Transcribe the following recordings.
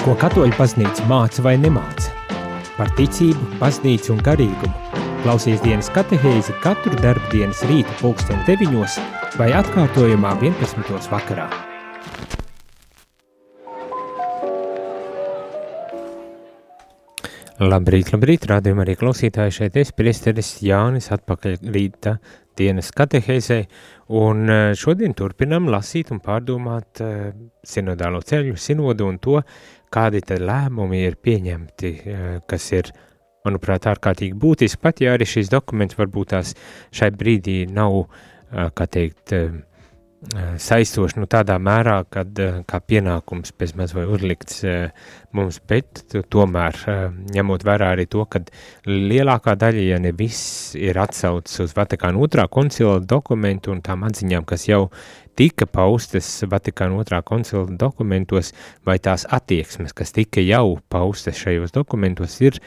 Ko katoļu baznīca māca vai nemāca? Par ticību, baznīcu un garīgumu. Klausies dienas katehēzi katru darbdienas rītu pulksteni deviņos vai atkārtojumā 11. vakarā. Labrīt, labrīt, rādījumā arī klausītāji šeit es, priesteris Jānis, atpakaļ rīta dienas katehēzē, un eh, šodien turpinam lasīt un pārdomāt uh, sinodālo ceļu, sinodu un to, kādi lēmumi ir pieņemti, uh, kas ir, manuprāt, ārkārtīgi būtiski, pat ja arī šīs dokuments varbūt tās šai brīdī nav, uh, kā teikt, uh, saistoši nu, tādā mērā, kad kā pienākums pēc maz vai uzlikts mums, bet tomēr ņemot vērā arī to, ka lielākā daļa, ja ne viss, ir atsaucis uz Vatikāna otrā koncila dokumentu un tām atziņām, kas jau tika paustas Vatikāna otrā koncila dokumentos, vai tās attieksmes, kas tika jau paustas šajos dokumentos, ir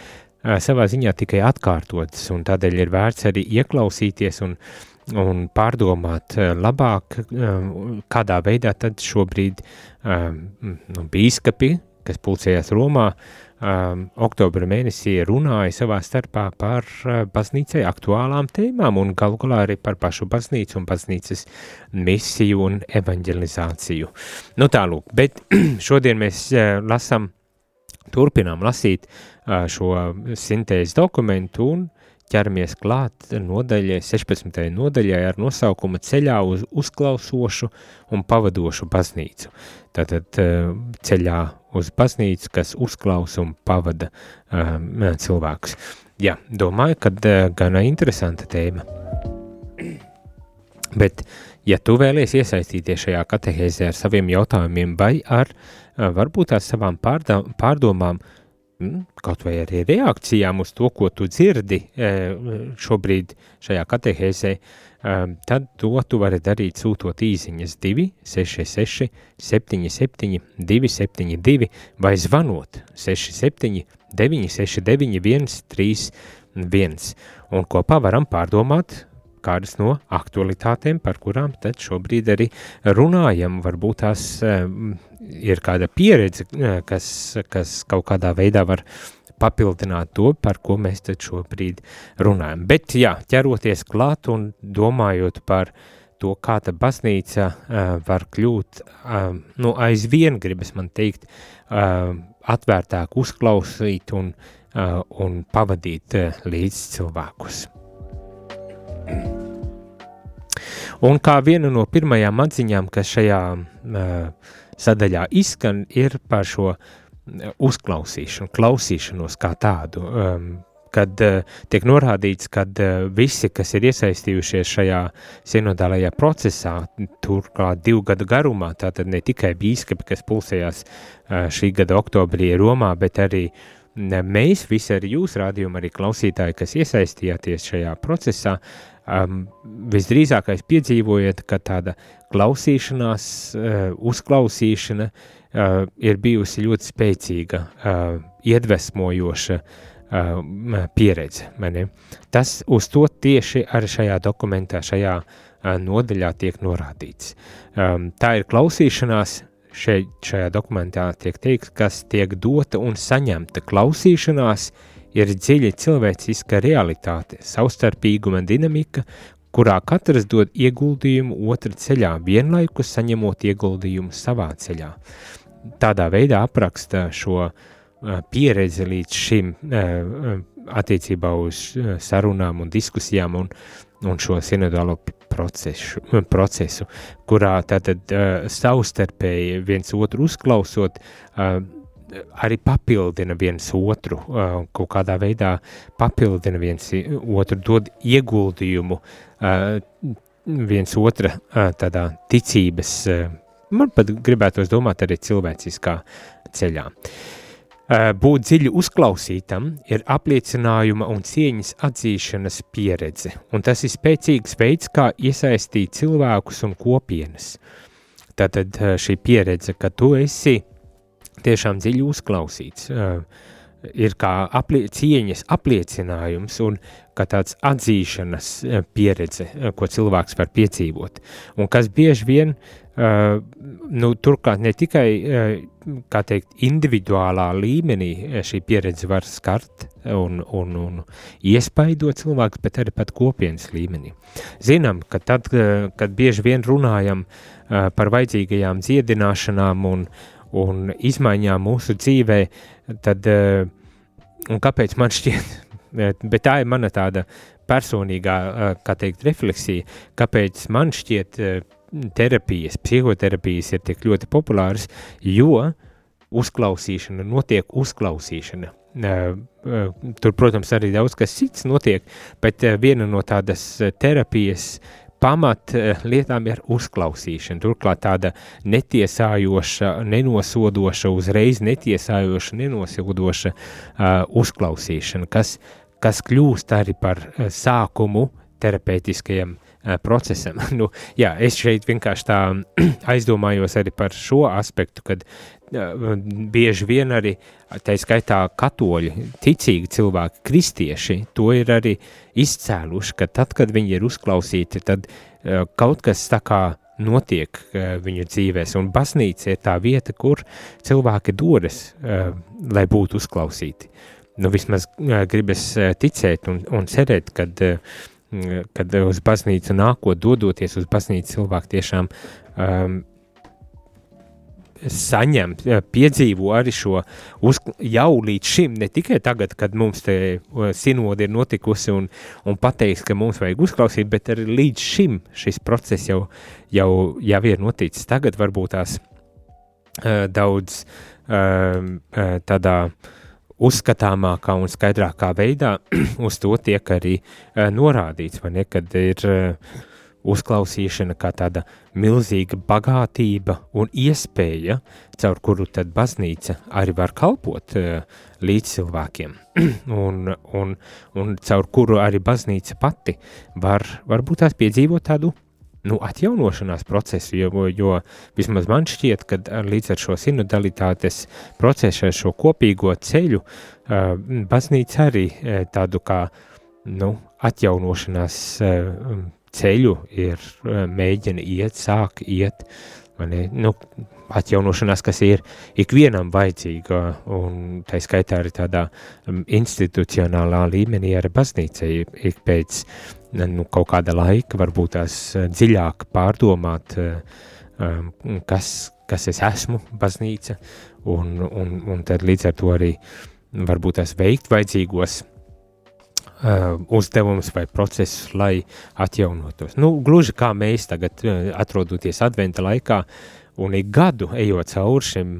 savā ziņā tikai atkārtotas, un tādēļ ir vērts arī ieklausīties un uh, un pārdomāt eh, labāk, eh, kādā veidā tad šobrīd eh, nu, bīskapi, kas pulcējās Romā, oktobra mēnesī runāja savā starpā par baznīcai aktuālām tēmām un galu galā arī par pašu baznīcu un baznīcas misiju un evanģelizāciju. Nu tālūk, bet šodien mēs lasam, turpinām lasīt šo sintēzes dokumentu un uh, ķeramies klāt nodaļai, 16. nodaļai ar nosaukumu ceļā uz uzklausošu un pavadošu baznīcu. Tātad eh, ceļā uz baznīcu, kas uzklausa un pavada um, cilvēkus. Jā, domāju, ka uh, gana interesanta tēma. Bet, ja tu vēlies iesaistīties šajā katehēzē ar saviem jautājumiem vai ar uh, varbūt ar savām pārdomām, uh, kaut vai arī reakcijām uz to, ko tu dzirdi e, šobrīd šajā katehēzē, e, tad to tu vari darīt sūtot īziņas 266 77 272 vai zvanot 67 969 131 un kopā varam pārdomāt kādas no aktualitātēm, par kurām tad šobrīd arī runājam. Varbūt tās uh, ir kāda pieredze, uh, kas, kas kaut kādā veidā var papildināt to, par ko mēs tad šobrīd runājam. Bet jā, ķeroties klāt un domājot par to, kā ta baznīca uh, var kļūt, uh, nu aizvien gribas man teikt, uh, atvērtāk uzklausīt un, uh, un pavadīt uh, līdz cilvēkus. Un kā viena no pirmajām atziņām, kas šajā uh, sadaļā izskan, ir par šo uzklausīšanu, klausīšanos kā tādu. Um, kad uh, tiek norādīts, ka uh, visi, kas ir iesaistījušies šajā sinodālajā procesā, turklāt divu gadu garumā, tātad ne tikai bīskapi, kas pulsējās uh, šī gada oktobrī Romā, bet arī mēs, visi arī jūs rādījumi, arī klausītāji, kas iesaistījāties šajā procesā, um, visdrīzākais piedzīvojat, ka tāda klausīšanās, uh, uzklausīšana uh, ir bijusi ļoti spēcīga, uh, iedvesmojoša uh, pieredze. Mani. Tas uz to tieši arī šajā dokumentā, šajā uh, nodaļā tiek norādīts. Um, tā ir klausīšanās, šeit, šajā dokumentā tiek teikts, kas tiek dota un saņemta klausīšanās, ir dziļa cilvēciska realitāte, savstarpīguma dinamika, kurā katrs dod ieguldījumu otra ceļā, vienlaikus saņemot ieguldījumu savā ceļā. Tādā veidā apraksta šo pieredzi līdz šim attiecībā uz sarunām un diskusijām un, un šo sinodālo procesu, procesu kurā tātad savstarpēji viens otru uzklausot, arī papildina viens otru, kaut kādā veidā papildina viens otru, dod ieguldījumu viens otra tādā ticības, man pat gribētos domāt arī cilvēciskā ceļā. Būt dziļi uzklausītam ir apliecinājuma un cieņas atzīšanas pieredze, un tas ir spēcīgs veids, kā iesaistīt cilvēkus un kopienas. Tātad šī pieredze, ka tu esi tiešām dziļi uzklausīts. Ir kā aplie, cieņas apliecinājums un kā tāds atzīšanas pieredze, ko cilvēks var piedzīvot. Un kas bieži vien Uh, nu, turklāt ne tikai uh, teikt, individuālā līmenī šī pieredze var skart un, un, un iespaidot cilvēkus, bet arī pat kopienas līmenī. Zinām, ka tad, kad bieži vien runājam uh, par vajadzīgajām dziedināšanām un, un izmaiņām mūsu dzīvē, tad, un kāpēc man šķiet, bet tā ir mana tāda personīgā, kā teikt, refleksija, kāpēc man šķiet terapijas, psihoterapijas ir tik ļoti populāras, jo uzklausīšana notiek uzklausīšana. Tur, protams, arī daudz kas cits notiek, bet viena no tādas terapijas pamat lietām ir uzklausīšana. Turklāt tāda netiesājoša, nenosodoša, uzreiz netiesājoša, nenosodoša uh, uzklausīšana, kas, kas kļūst arī par sākumu terapeitiskajam uh, procesam. nu, jā, es šeit vienkārši tā aizdomājos arī par šo aspektu, kad uh, bieži vien arī, tā skaitā katoļi, ticīgi cilvēki, kristieši, to ir arī izcēluši, ka tad, kad viņi ir uzklausīti, tad uh, kaut kas tā kā notiek viņu dzīvēs, un baznīca ir tā vieta, kur cilvēki dodas, lai būtu uzklausīti. Nu, vismaz gribas ticēt un, un cerēt, kad uh, kad uz baznīcu nākot, dodoties uz baznīcu, cilvēki tiešām um, saņem, piedzīvo arī šo uz, jau līdz šim, ne tikai tagad, kad mums te sinodi ir notikusi un, un pateiks, ka mums vajag uzklausīt, bet arī līdz šim šis process jau, jau, jau ir noticis. Tagad varbūt tās uh, daudz uh, tādā uh, uzskatāmākā un skaidrākā veidā uz to tiek arī uh, norādīts, vai ne, kad ir uh, uzklausīšana kā tāda milzīga bagātība un iespēja, caur kuru tad baznīca arī var kalpot uh, līdz cilvēkiem, un, un, un caur kuru arī baznīca pati var, varbūt tās piedzīvot tādu nu, atjaunošanās procesu, jo, jo vismaz man šķiet, ka līdz ar šo sinodalitātes procesu, šo kopīgo ceļu, uh, baznīca arī uh, tādu kā nu, atjaunošanās uh, ceļu ir uh, mēģina iet, sāk iet, mani, nu, atjaunošanās, kas ir ikvienam vajadzīga, un tā skaitā arī tādā institucionālā līmenī ar baznīcai ik pēc nu, kaut kāda laika, varbūt tās eh, dziļāk pārdomāt, eh, um, kas, kas es esmu, baznīca, un, un, un tad līdz ar to arī varbūt tās veikt vajadzīgos uh, uzdevumus vai procesus, lai atjaunotos. Nu, gluži kā mēs tagad atrodoties adventa laikā un ik gadu ejot cauri šim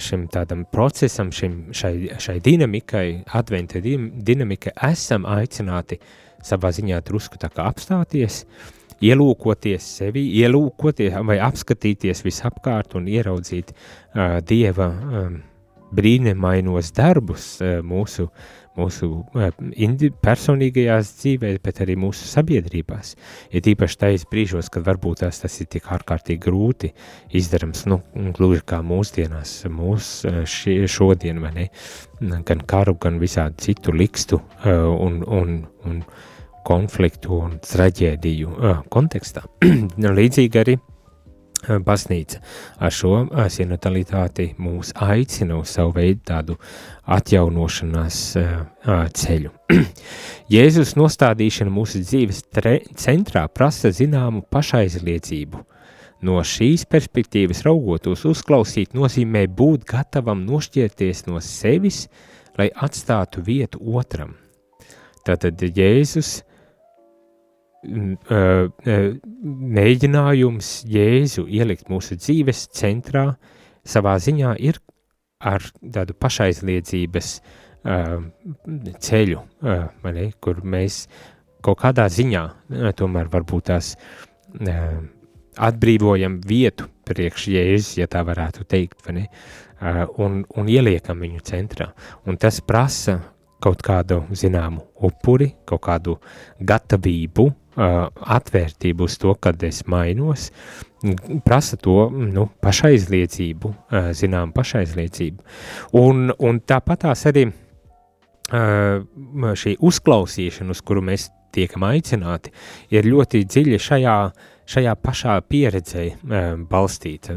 šim tādam procesam, šim, šai, šai dinamikai, adventa dinamikai, esam aicināti uh, savā ziņā drusku apstāties, ielūkoties sevi, ielūkoties vai apskatīties visapkārt un ieraudzīt uh, Dieva um, brīnumainos darbus uh, mūsu, mūsu personīgajās dzīvēs, bet arī mūsu sabiedrībās. Ir ja īpaši tais brīžos, kad varbūt tās tas ir tik ārkārtīgi grūti izdarams, nu, gluži kā mūsdienās, mūs šie, šodien, vai ne, gan karu, gan visādi citu likstu uh, un, un, un konfliktu un traģēdiju uh, kontekstā. Līdzīgi arī baznīca ar šo sinatalitāti mūs aicina uz savu veidu tādu atjaunošanās ceļu. Jēzus nostādīšana mūsu dzīves centrā prasa zināmu pašaizliedzību. No šīs perspektīvas raugoties, uzklausīt nozīmē būt gatavam nošķirties no sevis, lai atstātu vietu otram. Tātad Jēzus mēģinājums Jēzu ielikt mūsu dzīves centrā savā ziņā ir ar tādu pašaizliedzības ceļu, ne, kur mēs kaut kādā ziņā tomēr varbūt tās atbrīvojam vietu priekš Jēzus, ja tā varētu teikt, vai ne, un, un ieliekam viņu centrā. Un tas prasa kaut kādu zināmu upuri, kaut kādu gatavību atvērtību uz to, kad es mainos, prasa to nu, pašaizliedzību, zinām, pašaizliedzību. Un, un tāpatās arī šī uzklausīšana, uz kuru mēs tiekam aicināti, ir ļoti dziļi šajā, šajā pašā pieredzē balstīta.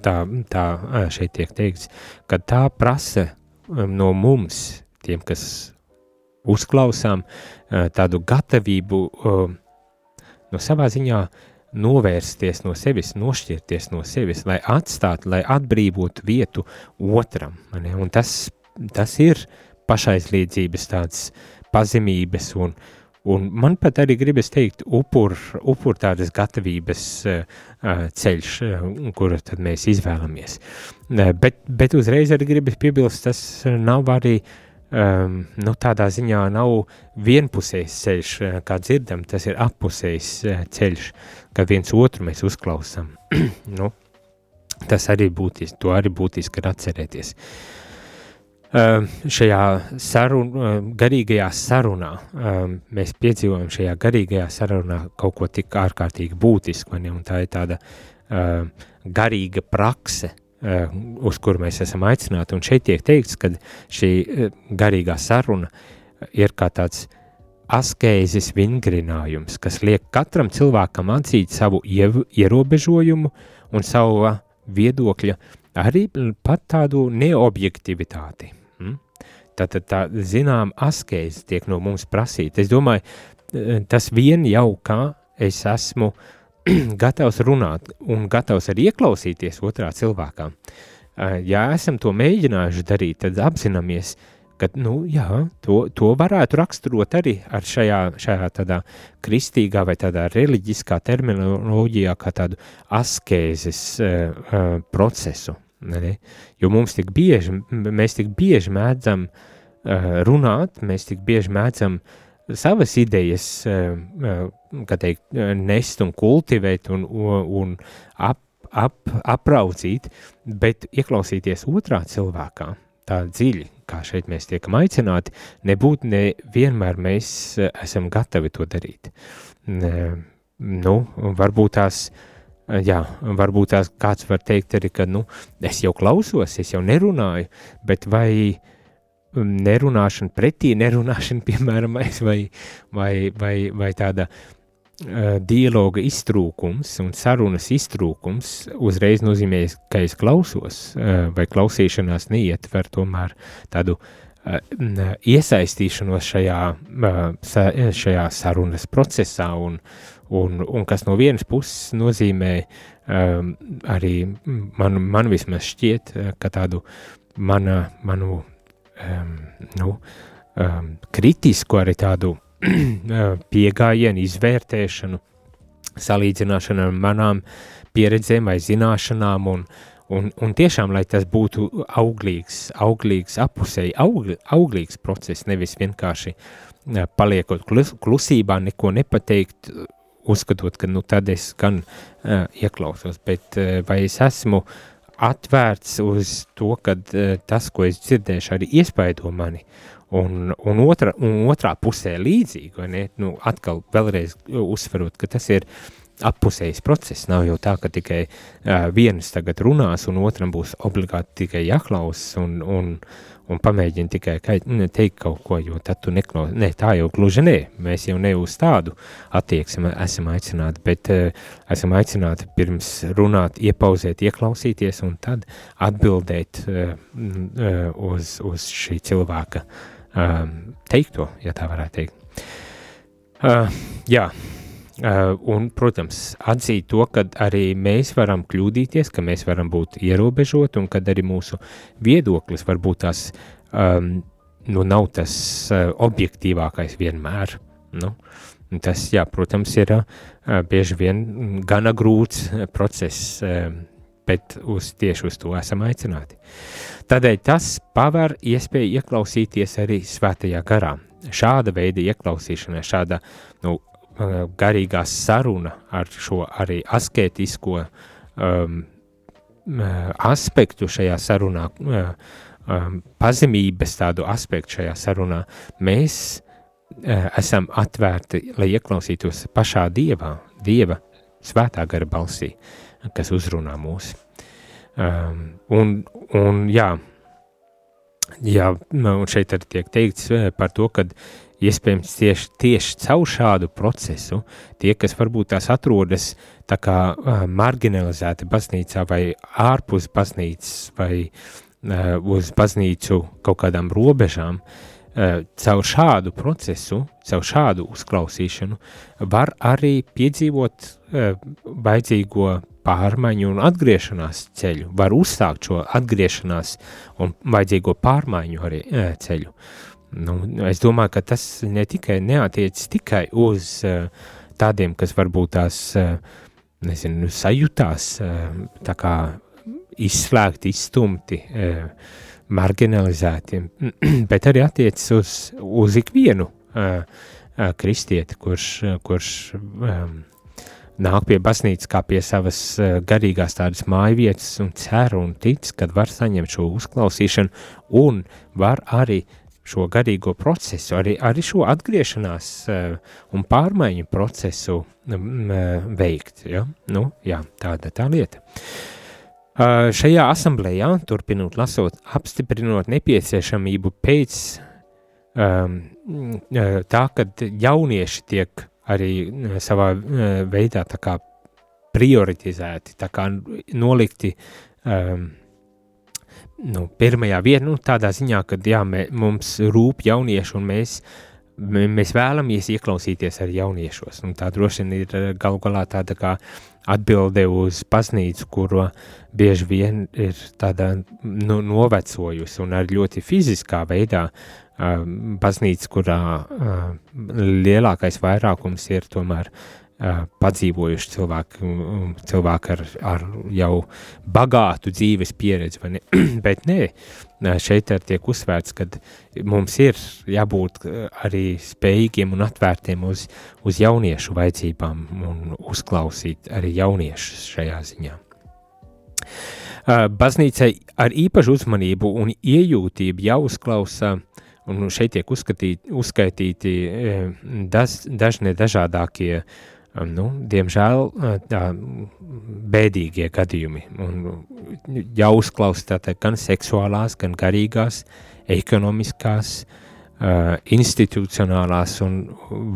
Tā, tā šeit tiek teikts, ka tā prasa no mums, tiem, kas uzklausām, tādu gatavību no savā ziņā novērsties no sevis, nošķirties no sevis, lai atstātu, lai atbrīvotu vietu otram. Un tas, tas ir pašaizliedzības tāds pazemības un, un man pat arī gribas teikt upur, upur tādas gatavības uh, ceļš, kuru tad mēs izvēlamies. Bet, bet uzreiz arī gribas piebilst, tas nav arī uh, um, nu, tādā ziņā nav vienpusējs ceļš, eh, kā dzirdam, tas ir appusējs uh, ceļš, kad viens otru mēs uzklausām. nu, tas arī būtiski, to arī būtiski ir atcerēties. Uh, šajā sarun, uh, garīgajā sarunā uh, mēs piedzīvojam šajā garīgajā sarunā kaut ko tik ārkārtīgi būtisku, un tā ir tāda uh, garīga prakse, Eh, uz kuru mēs esam aicināti. Un šeit tiek teikts, ka šī eh, garīgā saruna ir kā tāds askēzes vingrinājums, kas liek katram cilvēkam atzīt savu ierobežojumu un savu viedokļa arī pat tādu neobjektivitāti. Hmm? Tātad tā, zinām, askēze tiek no mums prasīta. Es domāju, eh, tas vien jau kā es esmu uh, gatavs runāt un gatavs arī ieklausīties otrā cilvēkā. Ja esam to mēģinājuši darīt, tad apzināmies, ka nu, jā, to, to varētu raksturot arī ar šajā, šajā tādā kristīgā vai tādā reliģiskā terminoloģijā, kā tādu askēzes uh, procesu. Ne? Jo mums tik bieži, mēs tik bieži mēdzam uh, runāt, mēs tik bieži mēdzam uh, savas idejas, eh, eh, kā teikt, eh, nest un kultivēt un, un ap, ap, apraudzīt, bet ieklausīties otrā cilvēkā tā dziļi, kā šeit mēs tiekam aicināti, nebūtu ne vienmēr mēs esam gatavi to darīt. Nu, varbūt tās, jā, varbūt tās kāds var teikt arī, ka, nu, es jau klausos, es jau nerunāju, bet vai nerunāšana pretī, nerunāšana, piemēram, vai, vai, vai, vai tāda uh, dialoga iztrūkums un sarunas iztrūkums uzreiz nozīmē, ka es klausos, uh, vai klausīšanās neietver tomēr tādu uh, iesaistīšanos šajā, uh, sa, šajā sarunas procesā, un, un, un kas no vienas puses nozīmē um, arī man, man vismaz šķiet, ka tādu mana, manu um, nu, um, kritisku arī tādu piegājienu, izvērtēšanu, salīdzināšanu ar manām pieredzēm vai zināšanām un, un, un tiešām, lai tas būtu auglīgs, auglīgs, apusēji augl, auglīgs process, nevis vienkārši uh, paliekot klus, klusībā, neko nepateikt, uzskatot, ka nu tad es gan uh, ieklausos, bet uh, vai es esmu uh, atvērts uz to, ka uh, tas, ko es dzirdēšu, arī iespaido mani. Un, un, otra, un otrā pusē līdzīgi, nu, atkal vēlreiz uzsverot, ka tas ir appusējs process. Nav jau tā, ka tikai uh, viens tagad runās, un otram būs obligāti tikai jāklausās, un, un, un pamēģina tikai ne, teikt kaut ko, jo tad tu neklaus. Nē, tā jau gluži nē, mēs jau ne uz tādu attieksmi esam aicināti, bet uh, esam aicināti pirms runāt, iepauzēt, ieklausīties un tad atbildēt uh, uh, uz, uz šī cilvēka um, teikto, ja tā varētu teikt. Uh, jā, un, protams, atzīt to, ka arī mēs varam kļūdīties, ka mēs varam būt ierobežoti un kad arī mūsu viedoklis varbūt tās um, nu, nav tas uh, objektīvākais vienmēr. Nu, tas, jā, protams, ir uh, bieži vien gana grūts process, uh, bet uz, tieši uz to esam aicināti. Tādēļ tas paver iespēju ieklausīties arī svētajā garā. Šāda veida ieklausīšana, šāda nu, garīgā saruna ar šo arī asketisko um, aspektu šajā sarunā, um, pazemības tādu aspektu šajā sarunā, mēs uh, esam atvērti, lai ieklausītos pašā Dievā, Dieva svētā gara balsī, kas uzrunā mūs. Um, un, un jā, jā, un šeit arī tiek teikts par to, ka iespējams tieši, tieši caur šādu procesu tie, kas varbūt tās atrodas tā kā uh, marginalizēti baznīcā vai ārpus baznīcas vai uh, uz baznīcu kaut kādām robežām, uh, caur šādu procesu, caur šādu uzklausīšanu var arī piedzīvot uh, vajadzīgo pārmaiņu un atgriešanās ceļu, var uzsākt šo atgriešanās un vajadzīgo pārmaiņu arī uh, ceļu. Uh, Nu, es domāju, ka tas ne tikai neatiecas tikai uz uh, tādiem, kas varbūt tās, uh, nezinu, sajūtās uh, tā kā izslēgti, izstumti, marginalizēti, bet arī attiecas uz, uz ikvienu kristieti, kurš, kurš um, nāk pie baznīcas kā pie savas garīgās tādas mājvietas un cer un tic, kad var saņemt šo uzklausīšanu un var arī uh, šo garīgo procesu, arī, arī šo atgriešanās uh, un pārmaiņu procesu um, veikt. Ja? Nu, jā, tāda tā lieta. Uh, šajā asamblējā, turpinot lasot, apstiprinot nepieciešamību pēc um, tā, ka jaunieši tiek arī savā veidā tā kā prioritizēti, tā kā nolikti um, nu, pirmajā vietā, nu, tādā ziņā, ka jā, mē, mums rūp jaunieši un mēs, mēs vēlamies ieklausīties arī jauniešos. Un tā droši vien ir eh, galu galā tāda kā atbilde uz baznīcu, kuru bieži vien ir tāda nu, novecojusi un arī ļoti fiziskā veidā uh, baznīca, kurā uh, lielākais vairākums ir tomēr uh, padzīvojuši cilvēki, cilvēki ar, ar jau bagātu dzīves pieredzi, ne? bet nē, šeit tiek uzsvērts, ka mums ir jābūt arī spējīgiem un atvērtiem uz, uz jauniešu vajadzībām un uzklausīt arī jauniešus šajā ziņā. Baznīcai ar īpašu uzmanību un iejūtību jāuzklausa, un šeit tiek uzskatīt, uzskaitīti daž, dažne dažādākie uh, nu, diemžēl tā, bēdīgie gadījumi. Un jāuzklausa tātad gan seksuālās, gan garīgās, ekonomiskās, uh, institucionālās un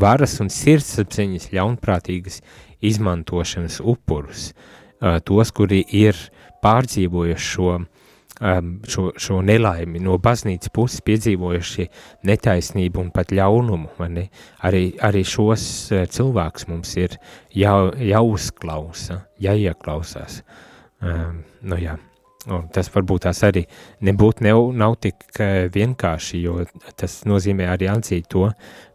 varas un sirdsapziņas ļaunprātīgas izmantošanas upurus, uh, tos, kuri ir pārdzīvojuši šo um, šo, šo nelaimi no baznīcas puses piedzīvojuši netaisnību un pat ļaunumu. Arī, arī šos uh, cilvēkus mums ir jā, jāuzklausa, jāieklausās. Um, nu jā. Un tas varbūt tās arī nebūtu nav, nav tik uh, vienkārši, jo tas nozīmē arī atzīt to,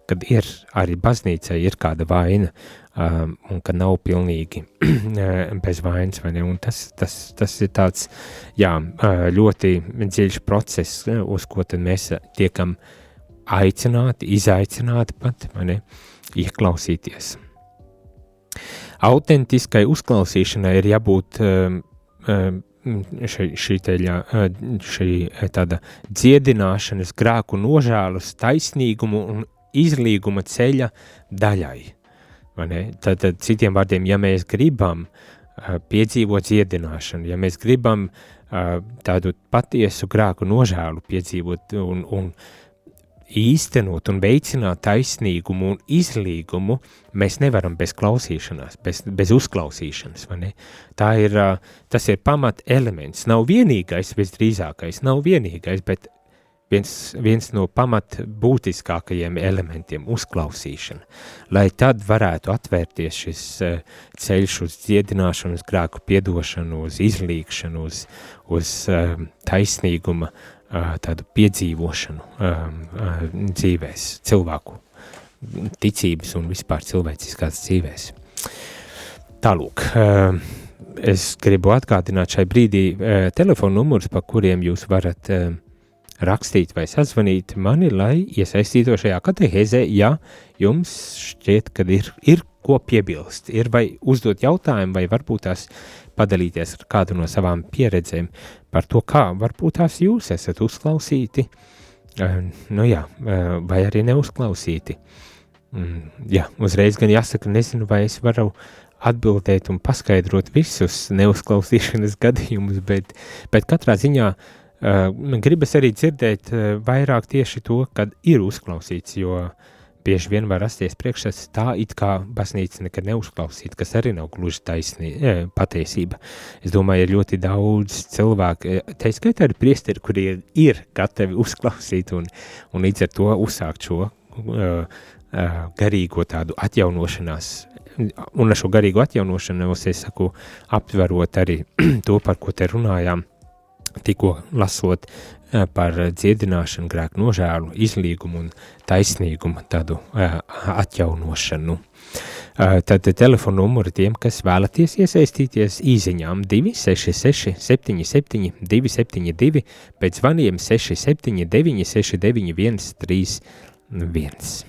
kad ir arī baznīcai ir kāda vaina, um, un ka nav pilnīgi bez vainas, vai ne? Un tas, tas, tas ir tāds, jā, uh, ļoti dziļš process, uz ko tad mēs tiekam aicināti, izaicināti pat, vai ne, ieklausīties. Autentiskai uzklausīšanai ir jābūt um, um, šī, šī, teļa, šī tāda dziedināšanas, grēku nožēlas, taisnīgumu un izlīguma ceļa daļai. Tad, tad citiem vārdiem, ja mēs gribam uh, piedzīvot dziedināšanu, ja mēs gribam tādu patiesu grāku nožēlu piedzīvot un, un īstenot un veicināt taisnīgumu un izlīgumu, mēs nevaram bez klausīšanās, bez, bez uzklausīšanas. Tā ir, tas ir pamat elements. Nav vienīgais, visdrīzākais, nav vienīgais, bet viens, viens no pamat būtiskākajiem elementiem - uzklausīšana. Lai tad varētu atvērties šis ceļš uz dziedināšanu, uz grēku piedošanu, uz izlīgšanu, uz, uz taisnīguma uh, tādu piedzīvošanu dzīvēs, cilvēku ticības un vispār cilvēciskās dzīvēs. Tālūk, es gribu atgādināt šai brīdī telefonu numurus, pa kuriem jūs varat rakstīt vai sazvanīt mani, lai iesaistītos šajā katehēzē, ja jums šķiet, ka ir, ir ko piebilst, ir vai uzdot jautājumu, vai varbūt tās padalīties ar kādu no savām pieredzēm par to, kā varbūt tās jūs esat uzklausīti, uh, nu jā, uh, vai arī neuzklausīti. Mm, jā, uzreiz gan jāsaka, nezinu, vai es varu atbildēt un paskaidrot visus neuzklausīšanas gadījumus, bet, bet katrā ziņā uh, Uh, gribas arī dzirdēt uh, vairāk tieši to, kad ir uzklausīts, jo bieži vien var rasties priekšstats tā, it kā baznīca nekad neuzklausīt, kas arī nav gluži taisnī, patiesība. Es domāju, ir ļoti daudz cilvēku, tā skaitā arī priesteri, kuri ir, ir gatavi uzklausīt un, un līdz ar to uzsākt šo uh, garīgo tādu atjaunošanās. Un ar šo garīgo atjaunošanos es saku, aptverot arī to, par ko te runājām, tikko lasot par dziedināšanu, grēku nožēlu, izlīgumu un taisnīgumu, tādu atjaunošanu. Tad telefona numuri tiem, kas vēlaties iesaistīties īziņām 266 77 272, pēc zvaniem 679 691 31.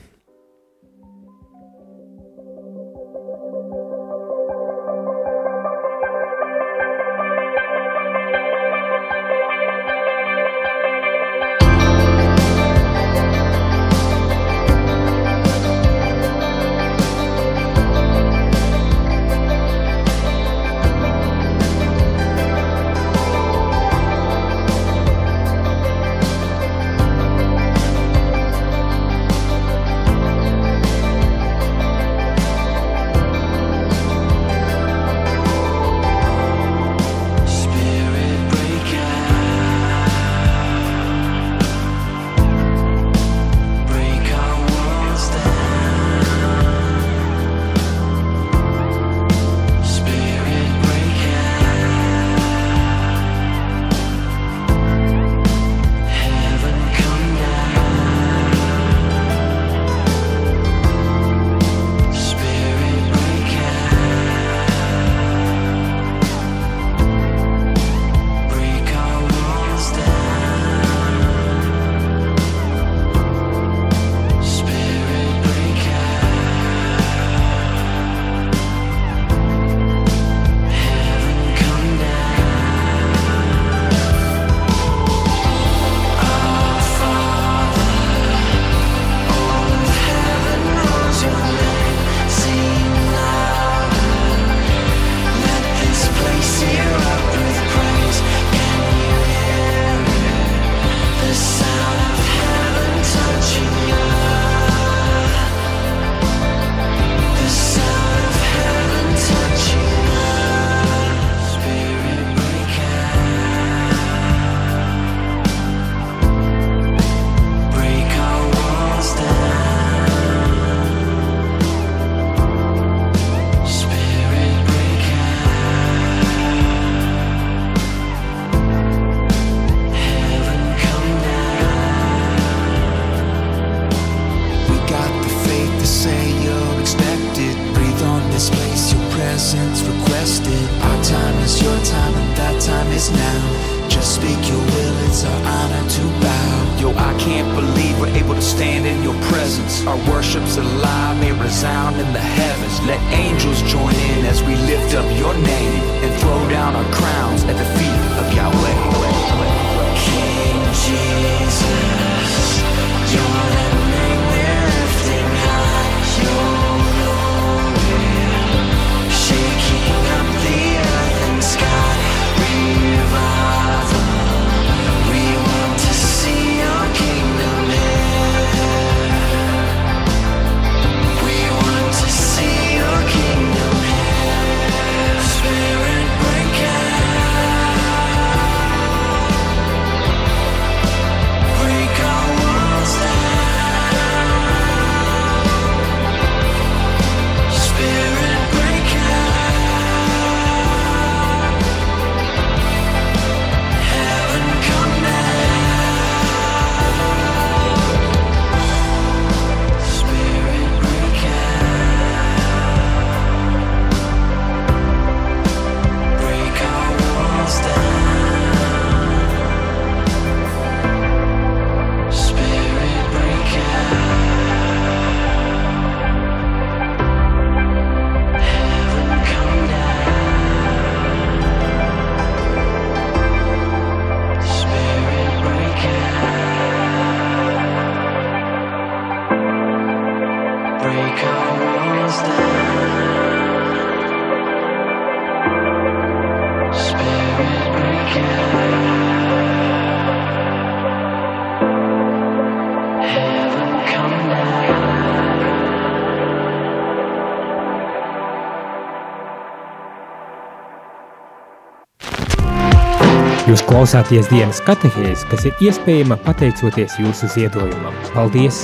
Jūs klausāties dienas katehēs, kas ir iespējama pateicoties jūsu ziedojumam. Paldies!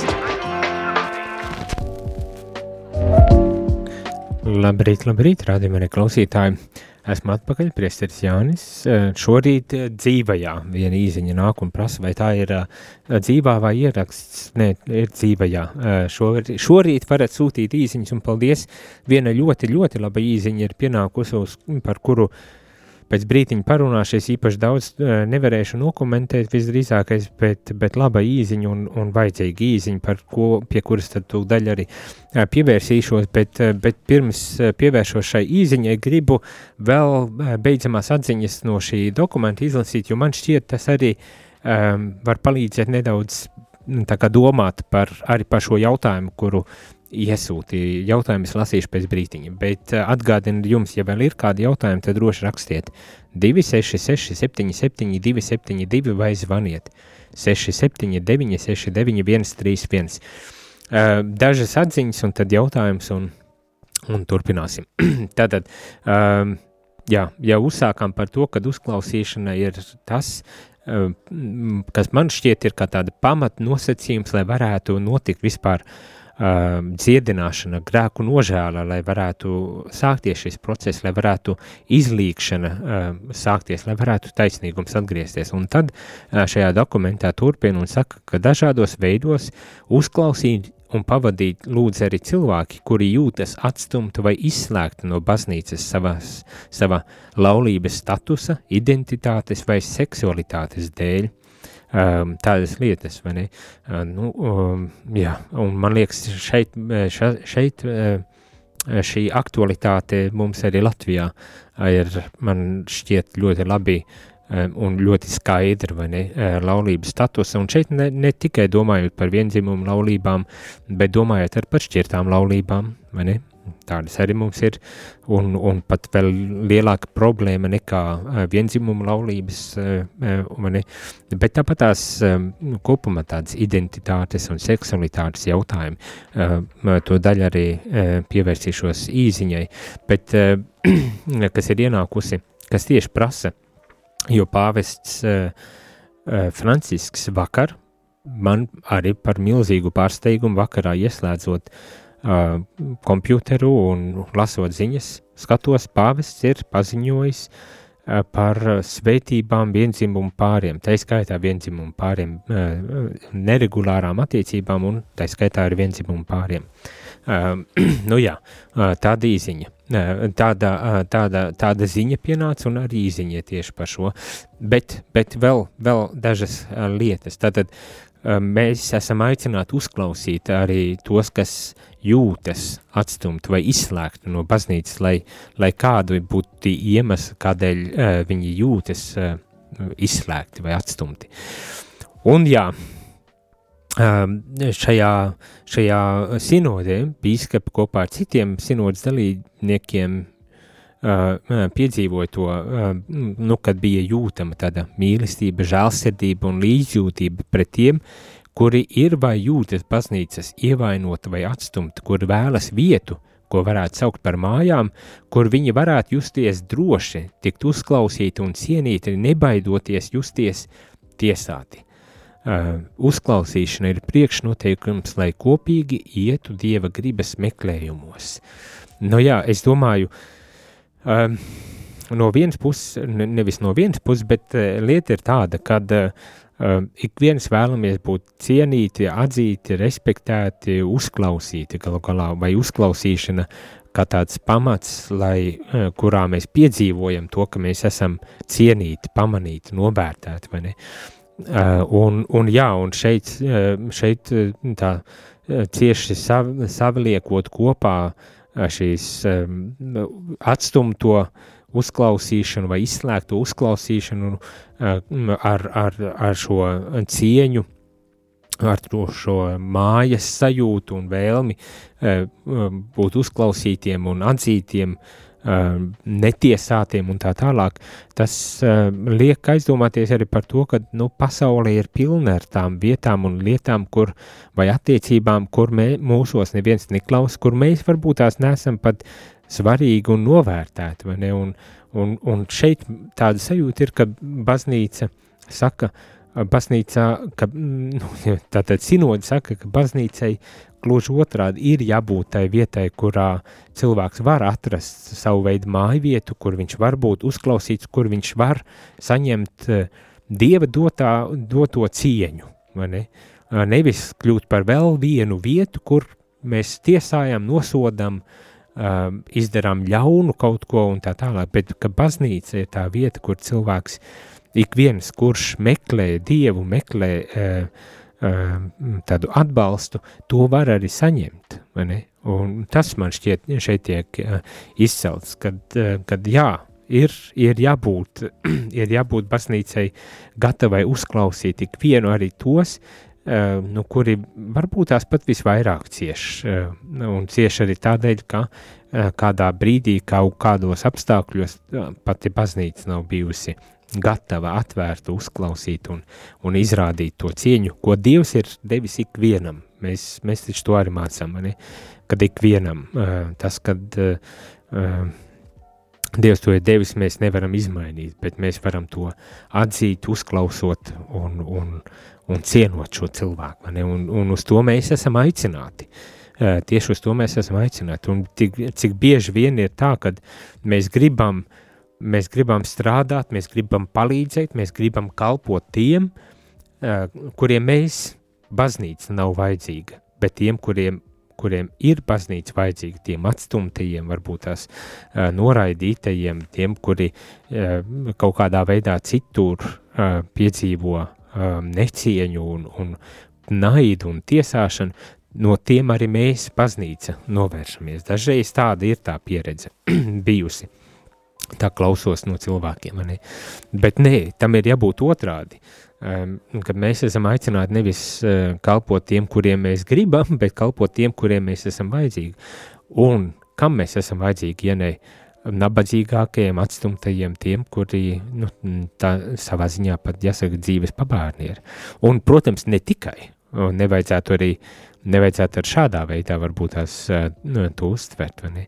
Labrīt, labrīt, rādījumā arī klausītāji. Esmu atpakaļ, priesteris Jānis. Šorīt dzīvajā viena īziņa nāk un prasa, vai tā ir dzīvā vai ieraksts. Nē, ir dzīvajā. Šorīt, šorīt varat sūtīt īziņas un paldies. Viena ļoti, ļoti laba īziņa ir pienākusi, par kuru uh, pēc brītiņa parunāšu, es īpaši daudz uh, nevarēšu nokomentēt visdrīzākais, bet, bet laba īziņa un, un vajadzīga īziņa, par ko, pie kuras tad tūk daļa arī uh, pievērsīšos, bet, uh, bet pirms uh, pievēršos šai īziņai, gribu vēl uh, beidzamās atziņas no šī dokumenta izlasīt, jo man šķiet tas arī um, var palīdzēt nedaudz kā domāt par, par šo jautājumu, kuru iesūtīja jautājumus, lasīšu pēc brītiņa. Bet uh, atgādinu jums, ja vēl ir kādi jautājumi, tad droši rakstiet 266, 77, 272 vai zvaniet 679, 69, 131. Uh, dažas atziņas, un tad jautājums, un, un turpināsim. Tātad, um, jā, jau uzsākām par to, ka uzklausīšana ir tas, uh, kas man šķiet ir kā tāda pamat nosacījums, lai varētu notikt vispār uh, uh, dziedināšana, grēku nožēla, lai varētu sākties šis process, lai varētu izlīkšana uh, sākties, lai varētu taisnīgums atgriezties. Un tad uh, šajā dokumentā turpina un saka, ka dažādos veidos uzklausīt un pavadīt lūdzu arī cilvēki, kuri jūtas atstumti vai izslēgti no baznīcas savas, sava laulības statusa, identitātes vai seksualitātes dēļ um, tādas lietas, vai ne? Uh, nu, um, jā, un man liekas, šeit, ša, šeit uh, šī aktualitāte mums arī Latvijā ir, man šķiet, ļoti labi um, un ļoti skaidri, vai ne, uh, laulības statusa, un šeit ne, ne tikai domājot par viendzimumu laulībām, bet domājot ar par šķirtām laulībām, vai ne, Tādas arī mums ir, un, un pat vēl lielāka problēma nekā uh, vienzimuma laulības, uh, mani, bet tāpat tās um, kopumā tādas identitātes un seksualitātes jautājumi. To daļu arī pievērsīšos īziņai, bet kas ir ienākusi, kas tieši prasa, jo pāvests Francisks vakar, man arī par milzīgu pārsteigumu vakarā ieslēdzot uh, uh, kompjuteru un lasot ziņas, skatos, pāvests ir paziņojis uh, par svētībām viendzimumu pāriem, tā skaitā viendzimumu pāriem, uh, neregulārām attiecībām un tā skaitā ar viendzimumu pāriem. Uh, nu jā, uh, tāda īziņa. Tāda, tāda, tāda ziņa pienāca un arī ziņa tieši par šo, bet, bet vēl, vēl dažas lietas. Tātad mēs esam aicināti uzklausīt arī tos, kas jūtas atstumti vai izslēgti no baznīcas, lai, lai kādu būtu iemesli, kādēļ uh, viņi jūtas uh, izslēgti vai atstumti. Un jā, šajā, šajā sinodē bīskapi kopā ar citiem sinodas dalībniekiem piedzīvoja to, nu, kad bija jūtama tāda mīlestība, žēlsirdība un līdzjūtība pret tiem, kuri ir vai jūtas baznīcas ievainoti vai atstumti, kur vēlas vietu, ko varētu saukt par mājām, kur viņi varētu justies droši, tikt uzklausīti un cienīti, nebaidoties justies tiesāti. Uh, uzklausīšana ir priekšnoteikums, lai kopīgi ietu Dieva gribas meklējumos. Nu jā, es domāju, uh, no vienas puses, nevis no vienas puses, bet uh, lieta ir tāda, kad uh, Uh, ik viens vēlamies būt cienīti, atzīti, respektēti, uzklausīti galu galā, vai uzklausīšana kā tāds pamats, lai, uh, kurā mēs piedzīvojam to, ka mēs esam cienīti, pamanīti, novērtēti, vai ne? Uh, un, un jā, un šeit, šeit tā cieši sav, savliekot kopā šīs um, atstumto uh, uzklausīšanu vai izslēgtu uzklausīšanu ar, ar, ar šo cieņu, ar to šo mājas sajūtu un vēlmi būt uzklausītiem un atzītiem, eh, netiesātiem un tā tālāk, tas liek aizdomāties arī par to, ka nu, pasaule ir pilna ar tām vietām un lietām, kur, vai attiecībām, kur mē, mūsos neviens neklaus, kur mēs varbūt tās nesam pat svarīga un ne, un, un, un šeit tāda sajūta ir, ka baznīca saka, baznīcā, ka, nu, tātad sinodi saka, ka baznīcai gluži otrādi ir jābūt tai vietai, kurā cilvēks var atrast savu veidu māju vietu, kur viņš var būt uzklausīts, kur viņš var saņemt uh, Dieva dotā, doto cieņu, ne? Uh, nevis kļūt par vēl vienu vietu, kur mēs tiesājam, nosodam, uh, izdarām ļaunu kaut ko un tā tālāk, bet ka baznīca ir tā vieta, kur cilvēks ik viens, kurš meklē Dievu, meklē uh, tādu atbalstu, to var arī saņemt. Un tas man šķiet, šeit tiek izcelts, kad, kad jā, ir, ir, jābūt, ir jābūt baznīcai gatavai uzklausīt ikvienu arī tos, nu, kuri varbūt tās pat visvairāk cieš, un cieš arī tādēļ, ka kādā brīdī, kaut kādos apstākļos pati baznīca nav bijusi gatava, atvērta, uzklausīt un, un izrādīt to cieņu, ko Dievs ir devis ikvienam. Mēs, mēs taču to arī mācām, ne? kad ikvienam tas, kad Dievs to ir devis, mēs nevaram izmainīt, bet mēs varam to atzīt, uzklausot un, un, un cienot šo cilvēku? Un, un uz to mēs esam aicināti. Tieši uz to mēs esam aicināti. Un tik, cik bieži vien ir tā, kad mēs gribam uh, mēs gribam strādāt, mēs gribam palīdzēt, mēs gribam kalpot tiem, kuriem mēs, baznīca nav vajadzīga, bet tiem, kuriem, kuriem ir baznīca vajadzīga, tiem atstumtajiem, varbūt tās noraidītajiem, tiem, kuri kaut kādā veidā citur piedzīvo necieņu un, un naidu un tiesāšanu, no tiem arī mēs, baznīca, novēršamies. Dažreiz tāda ir tā pieredze bijusi tā klausos no cilvēkiem. Ne? Bet nē, tam ir jābūt otrādi. Um, kad mēs esam aicināti nevis uh, kalpot tiem, kuriem mēs gribam, bet kalpot tiem, kuriem mēs esam vajadzīgi. Un kam mēs esam vajadzīgi, ja ne nabadzīgākajiem, atstumtajiem, tiem, kuri nu, tā savā ziņā pat jāsaka dzīves pabārni ir. Un, protams, ne tikai, nevajadzētu arī, nevajadzētu ar šādā veidā varbūt tās uh, nu, to uztvert, vai ne?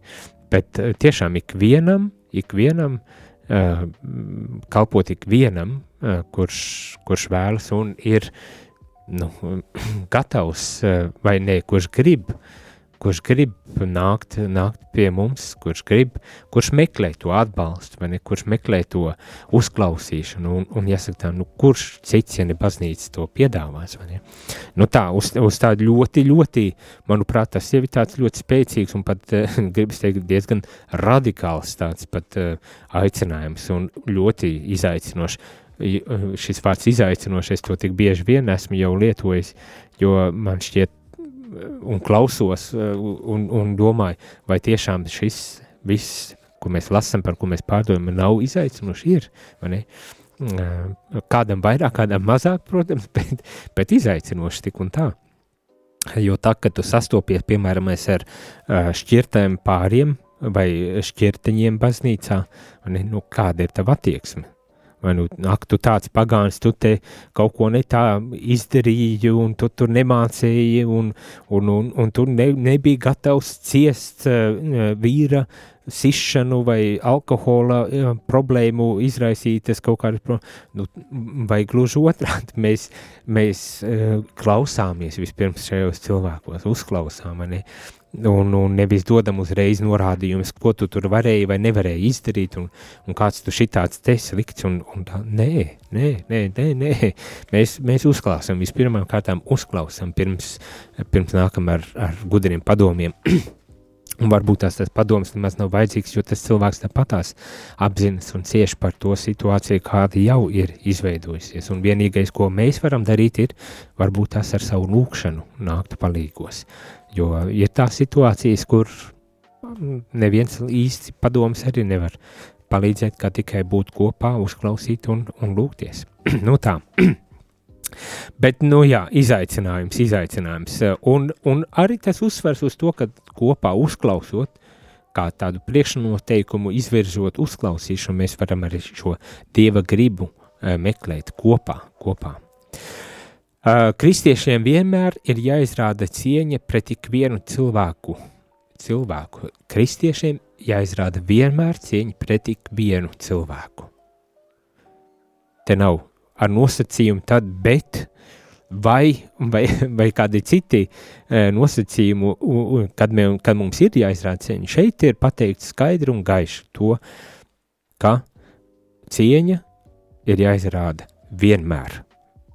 Bet uh, tiešām ikvienam ikvienam, uh, kalpot ikvienam, uh, kurš, kurš vēlas un ir nu, gatavs uh, vai ne, kurš grib uh, kurš grib nākt, nākt pie mums, kurš grib, kurš meklē to atbalstu, ne, kurš meklē to uzklausīšanu, un, un jāsaka tā, nu, kurš cits, ja ne baznīca to piedāvās, vai ne. Nu tā, uz, uz tādu ļoti, ļoti, manuprāt, tas jau ir tāds ļoti spēcīgs un pat, uh, gribas teikt, diezgan radikāls tāds pat uh, aicinājums un ļoti izaicinošs. Eh, šis vārds izaicinošais, to tik bieži vien esmu jau lietojis, jo man šķiet un klausos eh, un, un domāju, vai tiešām šis viss, ko mēs lasām, par ko mēs pārdomājam, nav izaicinoši. Ir, eh, kādam vairāk, kādam mazāk, protams, bet, bet izaicinoši tik un tā. Jo tā, kad tu sastopies, piemēram, ar eh, šķirtēm pāriem vai šķirteņiem baznīcā, ne, nu, kāda ir tava attieksme? Vai nu, ak, tu tāds pagāns, tu te kaut ko ne tā izdarīji, un tu tur nemācīji, un, un, un, un tu ne, nebija gatavs ciest uh, vīra sišanu vai alkohola uh, problēmu izraisītas kaut kādas, nu, vai gluži otrādi, mēs, mēs uh, klausāmies vispirms šajos cilvēkos, uzklausām, ne? Uh, un, un nevis dodam uzreiz norādījumus, ko tu tur varēji vai nevarēji izdarīt, un, un kāds tu šitāds te slikts, un, un tā, nē, nē, nē, nē, nē. Mēs, mēs uzklausām, vispirmām kārtām uzklausām, pirms, pirms nākam ar, ar gudriem padomiem. Un varbūt tās tas padoms nemaz nav vajadzīgs, jo tas cilvēks tāpatās apzinas un cieš par to situāciju, kāda jau ir izveidojusies. Un vienīgais, ko mēs varam darīt, ir varbūt tās ar savu lūkšanu nākt palīgos. Jo ir tā situācijas, kur neviens īsti padoms arī nevar palīdzēt, kā tikai būt kopā, uzklausīt un, un lūgties. nu tā. Bet, nu jā, izaicinājums, izaicinājums. Un, un arī tas uzsvers uz to, ka kopā uzklausot, kā tādu priekšnoteikumu izvirzot uzklausīšanu, mēs varam arī šo Dieva gribu uh, meklēt kopā, kopā. Uh, kristiešiem vienmēr ir jāizrāda cieņa pret ikvienu cilvēku. cilvēku. Kristiešiem jāizrāda vienmēr cieņa pret ik vienu cilvēku. Te nav ar nosacījumu tad, bet vai, vai, vai kādi citi nosacījumi, kad, mē, kad mums ir jāizrāda cieņa. Šeit ir pateikts skaidri un gaiši to, ka cieņa ir jāizrāda vienmēr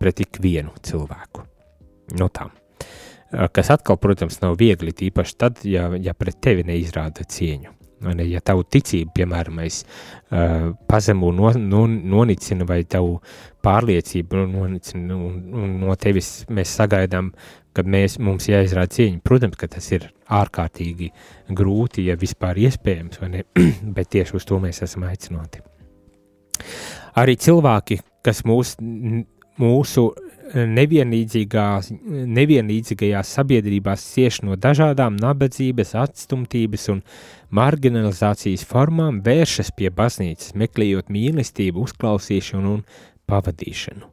pret ikvienu cilvēku. No tām. Kas atkal, protams, nav viegli, tīpaši tad, ja, ja pret tevi neizrāda cieņu. Ne, ja tavu ticību, piemēram, es uh, pazemu no, no, nonicinu vai tavu pārliecību nonicinu un, un no tevis mēs sagaidām, kad mēs, mums jāizrāda cieņa. Protams, ka tas ir ārkārtīgi grūti, ja vispār iespējams, bet tieši uz to mēs esam aicināti. Arī cilvēki, kas mūs, mūsu nevienlīdzīgajās sabiedrībās cieš no dažādām nabadzības, atstumtības un marginalizācijas formām, vēršas pie baznīcas, meklējot mīlestību, uzklausīšanu un pavadīšanu.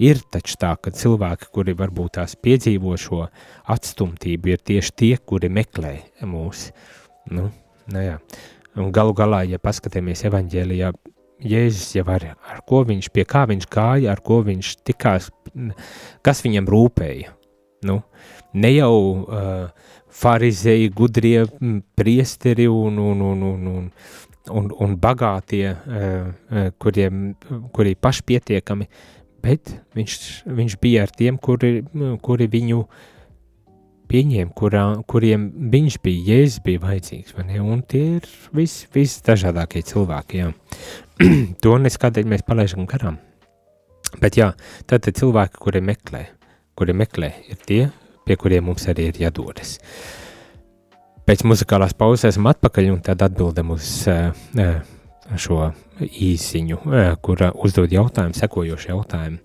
Ir taču tā, ka cilvēki, kuri varbūt tās piedzīvo šo atstumtību, ir tieši tie, kuri meklē mūs. Nu, nu galu galā, ja paskatāmies evaņģēlijā, Jēzus jau ar, ar ko viņš, pie kā viņš gāja, ar ko viņš tikās, kas viņam rūpēja. Nu, ne jau uh, farizēji, gudrie priesteri un, un, un, un, un, un, un bagātie, uh, kuriem, kuri pašpietiekami, bet viņš, viņš bija ar tiem, kuri, kuri viņu pieņēma, kurā, kuriem viņš bija, Jēzus bija vajadzīgs? Un tie ir vis, visdažādākie cilvēki, jā. to nes kādēļ mēs palaidām garām. Bet jā, tad cilvēki, kuri meklē, kuri meklē, ir tie, pie kuriem mums arī ir jādodas. Pēc muzikālās pauzes esam atpakaļ un tad atbildam uz uh, šo īsiņu, uh, kura uzdod jautājumu, sekojošu jautājumu.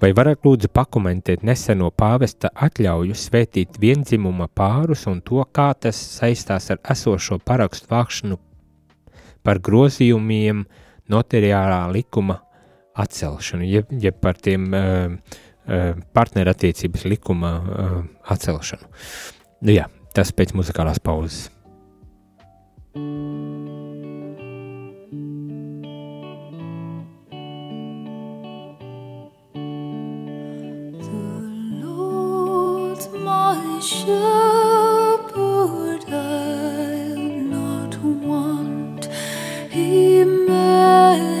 Vai varat lūdzu pakomentēt neseno pāvesta atļauju svētīt viendzimuma pārus un to, kā tas saistās ar esošo parakstu vākšanu par grozījumiem uh, notariālā likuma atcelšanu, jeb, jeb par tiem uh, uh, partnerattiecības likuma uh, atcelšanu. Nu jā, tas pēc muzikālās pauzes. my shepherd Jūs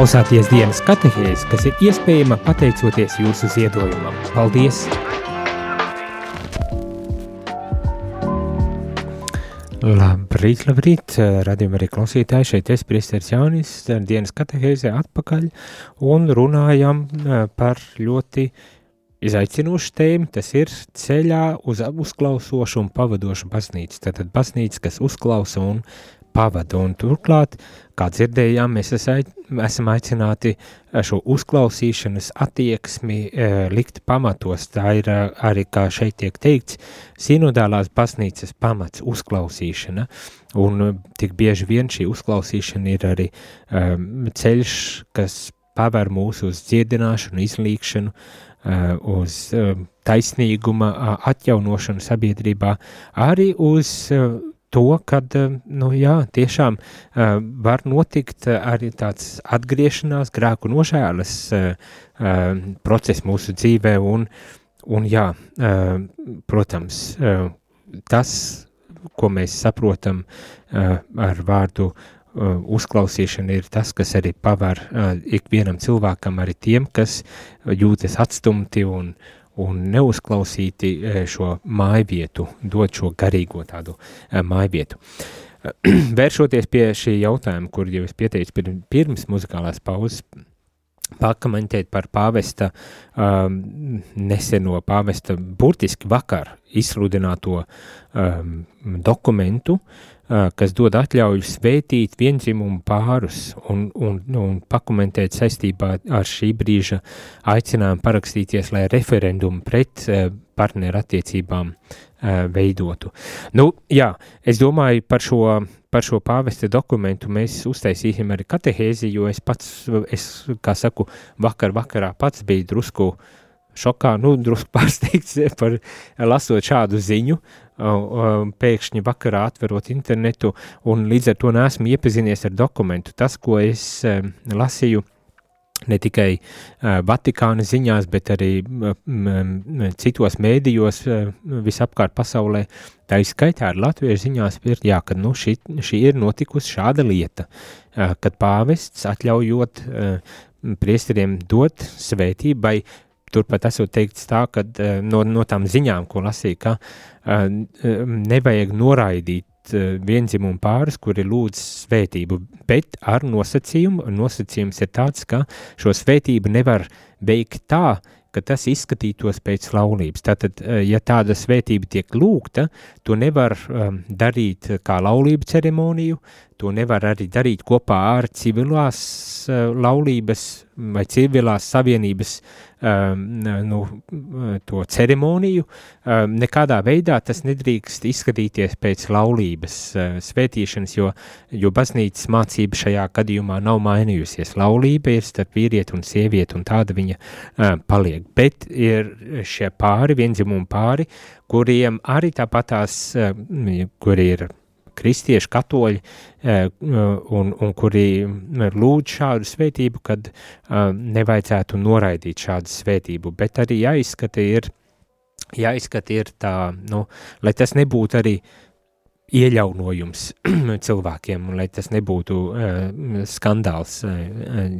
klausāties dienas katehēzi, kas ir iespējama pateicoties jūsu ziedojumam. Paldies! Labrīt, labrīt, radījumā arī klausītāji, šeit es, priesteris Jānis, dienas katehēzē atpakaļ un runājam eh, par ļoti izaicinošu tēmu, tas ir ceļā uz uzklausošu un pavadošu baznīcu. Tātad baznīca, kas uzklausa un pavada. Un turklāt, kā dzirdējām, mēs esam aicināti eh, šo uzklausīšanas attieksmi e, likt pamatos. Tā ir eh, arī, kā šeit tiek teikts, sinodālās baznīcas pamats uzklausīšana. Un tik bieži vien šī uzklausīšana ir arī um, ceļš, kas paver mūsu uz dziedināšanu, izlīkšanu, uz uh, taisnīguma atjaunošanu sabiedrībā, arī uz to, ka eh, nu, jā, tiešām uh, var notikt uh, arī tāds atgriešanās, grēku nožēlas uh, uh, process mūsu dzīvē, un, un jā, uh, protams, uh, tas, ko mēs saprotam uh, ar vārdu uh, uzklausīšana, ir tas, kas arī paver uh, ikvienam cilvēkam, arī tiem, kas jūtas atstumti un uh, un neuzklausīti e, šo mājvietu, dot šo garīgo tādu e, mājvietu. Vēršoties pie šī jautājuma, kur jau es pieteicu pirms muzikālās pauzes, pakamentēt par pāvesta um, neseno pāvesta burtiski vakar izsludināto um, dokumentu, kas dod atļauju svētīt vienzimumu pārus un, un, un pakomentēt saistībā ar šī brīža aicinājumu parakstīties, lai referendumu pret partneru attiecībām veidotu. Nu, jā, es domāju par šo, par šo pāvesta dokumentu mēs uztaisīsim arī katehēzi, jo es pats, es, kā saku, vakar vakarā pats biju drusku šokā, nu, drusku pārsteigts par lasot šādu ziņu, pēkšņi vakarā atverot internetu, un līdz ar to neesmu iepazinies ar dokumentu. Tas, ko es lasīju, ne tikai uh, Vatikāna ziņās, bet arī um, citos mēdījos uh, visapkārt pasaulē, tā izskaitā ar latviešu ziņās, ir, jā, ka nu, šī, šī ir notikusi šāda lieta, uh, kad pāvests atļaujot uh, priesteriem dot svētību vai turpat esot teikts tā, ka uh, no, no tām ziņām, ko lasīja, ka uh, nevajag noraidīt vienzimumu pāris, kuri lūdz svētību, bet ar nosacījumu, nosacījums ir tāds, ka šo svētību nevar veikt tā, ka tas izskatītos pēc laulības. Tātad, ja tāda svētība tiek lūgta, to nevar um, darīt kā laulību ceremoniju, to nevar arī darīt kopā ar civilās uh, laulības vai civilās savienības nu, to ceremoniju, um, nekādā veidā tas nedrīkst izskatīties pēc laulības uh, svētīšanas, jo, jo baznīcas mācība šajā gadījumā nav mainījusies. Laulība ir starp vīrieti un sievieti, un tāda viņa uh, paliek. Bet ir šie pāri, vienzimumu pāri, kuriem arī tāpatās, uh, kuri ir kristieši, katoļi, eh, un, un kuri lūdz šādu svētību, kad eh, nevajadzētu noraidīt šādu svētību, bet arī jāizskata ir, jāizskata ir tā, nu, lai tas nebūtu arī uh, iejaunojums cilvēkiem, lai tas nebūtu uh, skandāls uh,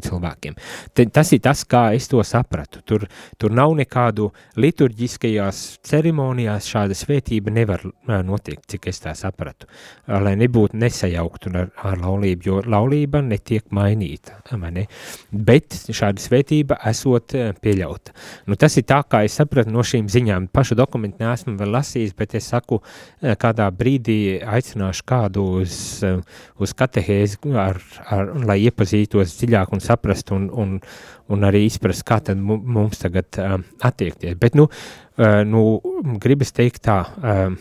cilvēkiem. Te, tas ir tas, kā es to sapratu. Tur, tur nav nekādu liturģiskajās ceremonijās šāda svētība nevar uh, notiekt, cik es tā sapratu, uh, lai nebūtu nesajauktu ar, ar laulību, jo laulība netiek mainīta, ne? bet šāda svētība esot uh, pieļauta. Nu, tas ir tā, kā es sapratu no šīm ziņām. Pašu dokumentu neesmu vēl lasījis, bet es saku, uh, kādā brīdī aicināšu kādu uz, eh, uz katehēzi, ar, ar, lai iepazītos dziļāk un saprastu un, un, un arī izprast, kā tad mums tagad um, attiekties. Bet, nu, uh, nu, gribas teikt tā, um,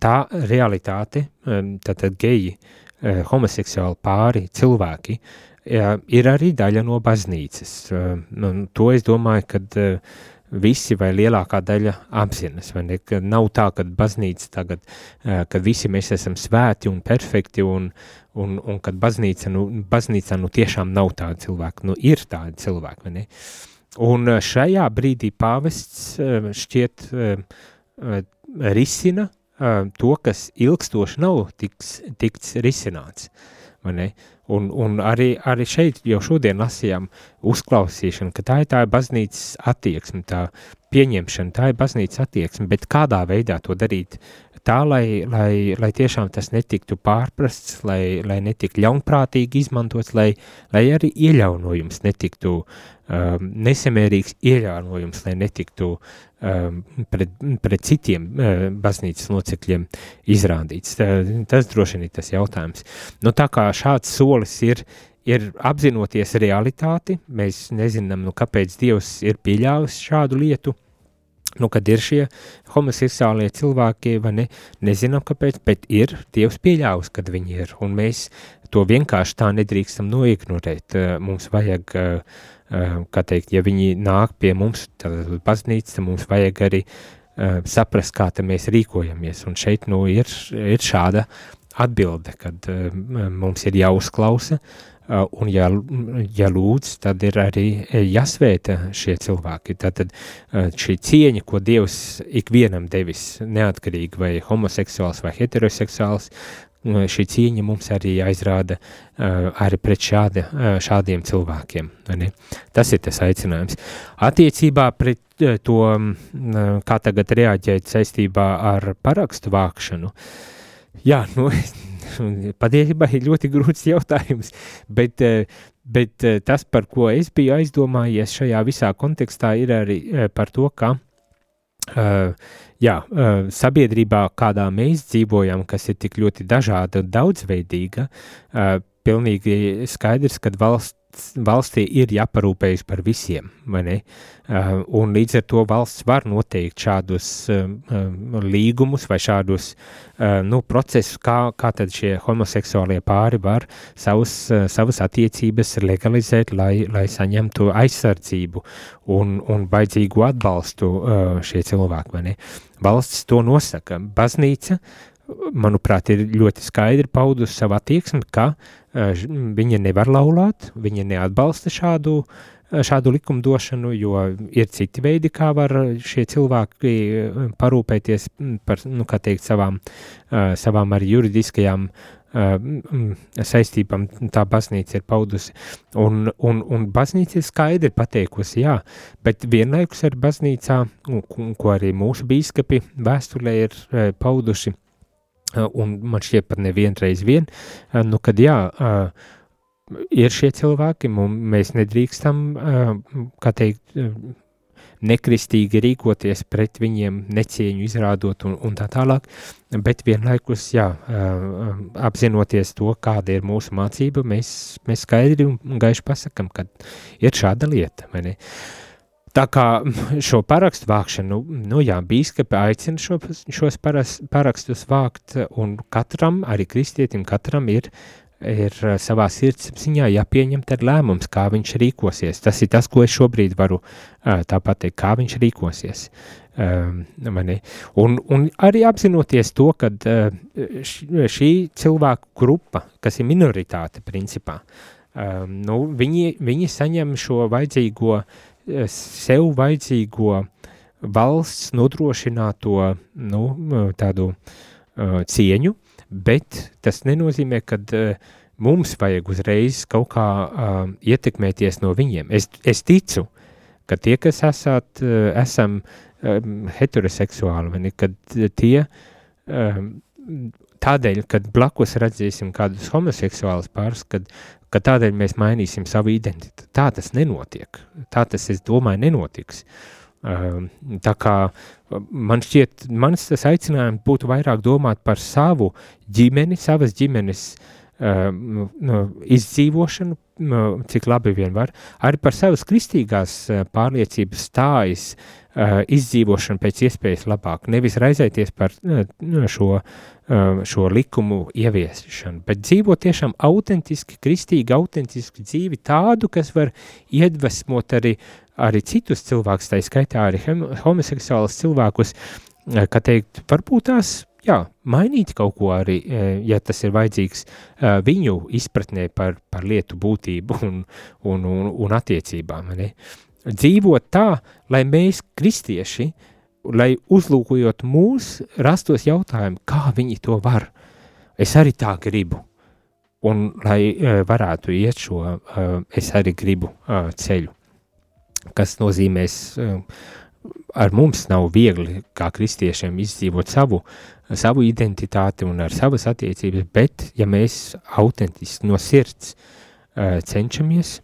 tā realitāte, um, tātad geji, uh, homoseksuāli pāri cilvēki, uh, ir arī daļa no baznīcas. Uh, to es domāju, kad uh, visi vai lielākā daļa apzinas, nav tā, ka baznīca tagad, ka visi mēs esam svēti un perfekti un, un, un kad baznīca, nu, baznīca, nu, tiešām nav tāda cilvēka, nu, ir tādi cilvēki, vai ne, un šajā brīdī pāvests šķiet risina to, kas ilgstoši nav tiks, tikts risināts, Un, un arī, arī šeit jau šodien lasījām uzklausīšanu, ka tā ir tā baznīcas attieksme, tā pieņemšana, tā ir baznīcas attieksme, bet kādā veidā to darīt? Tā, lai, lai, lai tiešām tas netiktu pārprasts, lai, lai netiktu ļaunprātīgi izmantots, lai, lai arī ieļaunojums netiktu um, nesamērīgs ieļaunojums, lai netiktu um, pret, pret citiem uh, baznīcas locekļiem izrādīts. Tas droši vien ir tas jautājums. Nu, tā kā šāds solis ir, ir apzinoties realitāti, mēs nezinām, nu, kāpēc Dievs ir pieļāvis šādu lietu, nu, kad ir šie homoseksuālie cilvēki, vai ne, nezinām kāpēc, bet ir Dievs pieļāvis, kad viņi ir, un mēs to vienkārši tā nedrīkstam noignorēt. Eh, mums vajag, eh, eh, kā teikt, ja viņi nāk pie mums, tad baznīca, mums vajag arī saprast, kā mēs rīkojamies, un šeit, nu, ir, ir šāda atbilde, kad mums ir jāuzklausa, Uh, un ja, ja lūdz, tad ir arī jāsvēta šie cilvēki. Tātad uh, šī cieņa, ko Dievs ikvienam devis, neatkarīgi vai homoseksuāls vai heteroseksuāls, šī cieņa mums arī jāizrāda arī pret šāda, šādiem cilvēkiem. Ne? Tas ir tas aicinājums. Attiecībā pret to, mm, kā tagad reaģēt saistībā ar parakstu vākšanu, jā, nu, patiesībā ir ļoti grūts jautājums, bet, eh, bet eh, tas, par ko es biju aizdomājies šajā visā kontekstā, ir arī eh, par to, ka jā, sabiedrībā, kādā mēs dzīvojam, kas ir tik ļoti dažāda un daudzveidīga, pilnīgi skaidrs, ka valsts valstī ir jāparūpējas par visiem, vai ne? Uh, un līdz ar to valsts var noteikt šādus uh, līgumus vai šādus uh, nu, procesus, kā, kā tad šie homoseksuālie pāri var savus, uh, savas attiecības legalizēt, lai, lai saņemtu aizsardzību un, un baidzīgu atbalstu uh, šie cilvēki, vai ne? Valsts to nosaka. Baznīca manuprāt, ir ļoti skaidri paudusi savu attieksmi, ka uh, viņa nevar laulāt, viņa neatbalsta šādu, uh, šādu likumdošanu, jo ir citi veidi, kā var šie cilvēki parūpēties par, nu, kā teikt, savām, uh, savām arī juridiskajām saistībām tā baznīca ir paudusi. Un, un, un baznīca ir skaidri pateikusi, jā, bet vienlaikus ar baznīcā, ko arī mūsu bīskapi vēstulē ir pauduši, Eh, un man šķiet pat nevienreiz vien, eh, nu, kad jā, eh, ir šie cilvēki, mēs nedrīkstam, kā teikt, nekristīgi rīkoties pret viņiem, necieņu izrādot un, un tā tālāk, bet vienlaikus, jā, apzinoties to, kāda ir mūsu mācība, mēs, mēs skaidri un gaiši pasakam, ka ir šāda lieta, vai ne? Uh, Tā kā šo parakstu vākšanu, nu jā, bīskapi aicina šo, šos paras, parakstus vākt, un katram, arī kristietim, katram ir, ir savā sirdsapziņā jāpieņem tad lēmums, kā viņš rīkosies. Tas ir tas, ko es šobrīd varu tā pateikt, kā viņš rīkosies. Un, un arī apzinoties to, ka šī cilvēku grupa, kas ir minoritāte principā, nu, viņi, viņi saņem šo vajadzīgo uh, sev vajadzīgo valsts nodrošināto nu, tādu uh, cieņu, bet tas nenozīmē, ka uh, mums vajag uzreiz kaut kā uh, ietekmēties no viņiem. Es, es ticu, ka tie, kas esat, uh, esam um, heteroseksuāli, ne, kad tie um, tādēļ, kad blakus redzēsim kādus homoseksuālus pārus, kad ka tādēļ mēs mainīsim savu identitāti. Tā tas nenotiek. Tā tas, es domāju, nenotiks. Ehm, tā kā man šķiet, mans tas aicinājums būtu vairāk domāt par savu ģimeni, savas ģimenes ehm, izdzīvošanu, cik labi vien var, arī par savas kristīgās eh, pārliecības stājas uh, izdzīvošanu pēc iespējas labāk. Nevis raizēties par uh, šo, šo likumu ieviešanu, bet dzīvot tiešām autentiski, kristīgi, autentiski dzīvi tādu, kas var iedvesmot arī, arī citus cilvēkus, tā skaitā arī homoseksuālus cilvēkus, uh, ka teikt, varbūt tās jā, mainīt kaut ko arī, ja tas ir vajadzīgs viņu izpratnē par, par lietu būtību un, un, un, un attiecībām. Ne? dzīvot tā, lai mēs, kristieši, lai uzlūkojot mūs, rastos jautājumi, kā viņi to var. Es arī tā gribu. un lai varētu iet šo, es arī gribu ceļu, kas nozīmēs, ar mums nav viegli kā kristiešiem izdzīvot savu, savu identitāti un ar savas attiecības, bet ja mēs autentiski no sirds cenšamies,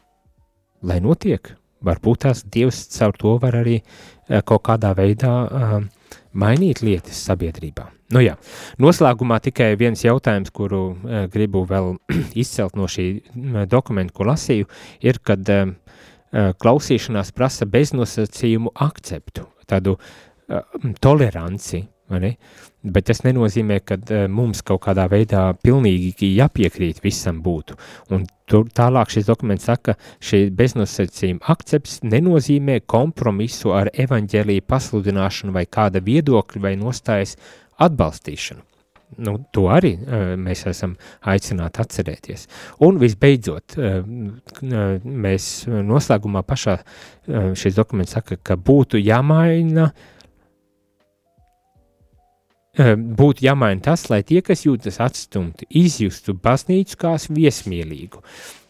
lai notiek, varbūt tās Dievs caur to var arī kaut kādā veidā mainīt lietas sabiedrībā. Nu jā, noslēgumā tikai viens jautājums, kuru uh, gribu vēl izcelt no šī dokumenta, ko lasīju, ir, kad klausīšanās prasa beznosacījumu akceptu, tādu toleranci, bet tas nenozīmē, ka uh, mums kaut kādā veidā pilnīgi jāpiekrīt visam būtu. Un tur tālāk šis dokuments saka, šī beznosacījuma akcepts nenozīmē kompromisu ar evaņģēlīju pasludināšanu vai kāda viedokļa vai nostājas atbalstīšanu. Nu, to arī uh, mēs esam aicināti atcerēties. Un visbeidzot, uh, mēs noslēgumā pašā uh, šis dokuments saka, ka būtu jāmaina būtu jāmaina tas, lai tie, kas jūtas atstumti, izjustu baznīcu kā viesmīlīgu.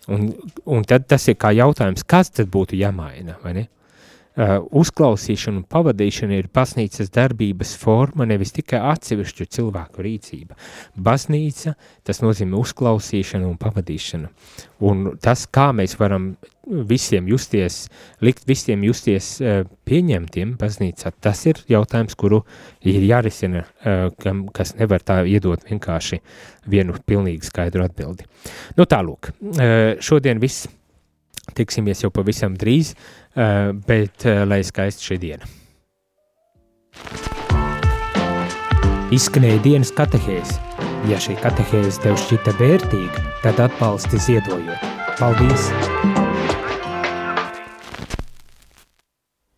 Un, un tad tas ir kā jautājums, kas tad būtu jāmaina, vai ne? Uh, uzklausīšana un pavadīšana ir baznīcas darbības forma, nevis tikai atsevišķu cilvēku rīcība. Baznīca, tas nozīmē uzklausīšana un pavadīšana. Un tas, kā mēs varam visiem justies, likt visiem justies uh, pieņemtiem baznīcā, tas ir jautājums, kuru ir jārisina, kam, kas nevar tā iedot vienkārši vienu pilnīgi skaidru atbildi. Nu tālūk, šodien viss Tiksimies jau pavisam drīz, eh, bet eh, lai skaisti šī diena. Izskanēja dienas katehēs. Ja šī katehēze tev šķita vērtīga, tad atbalsti ziedojot. Paldies!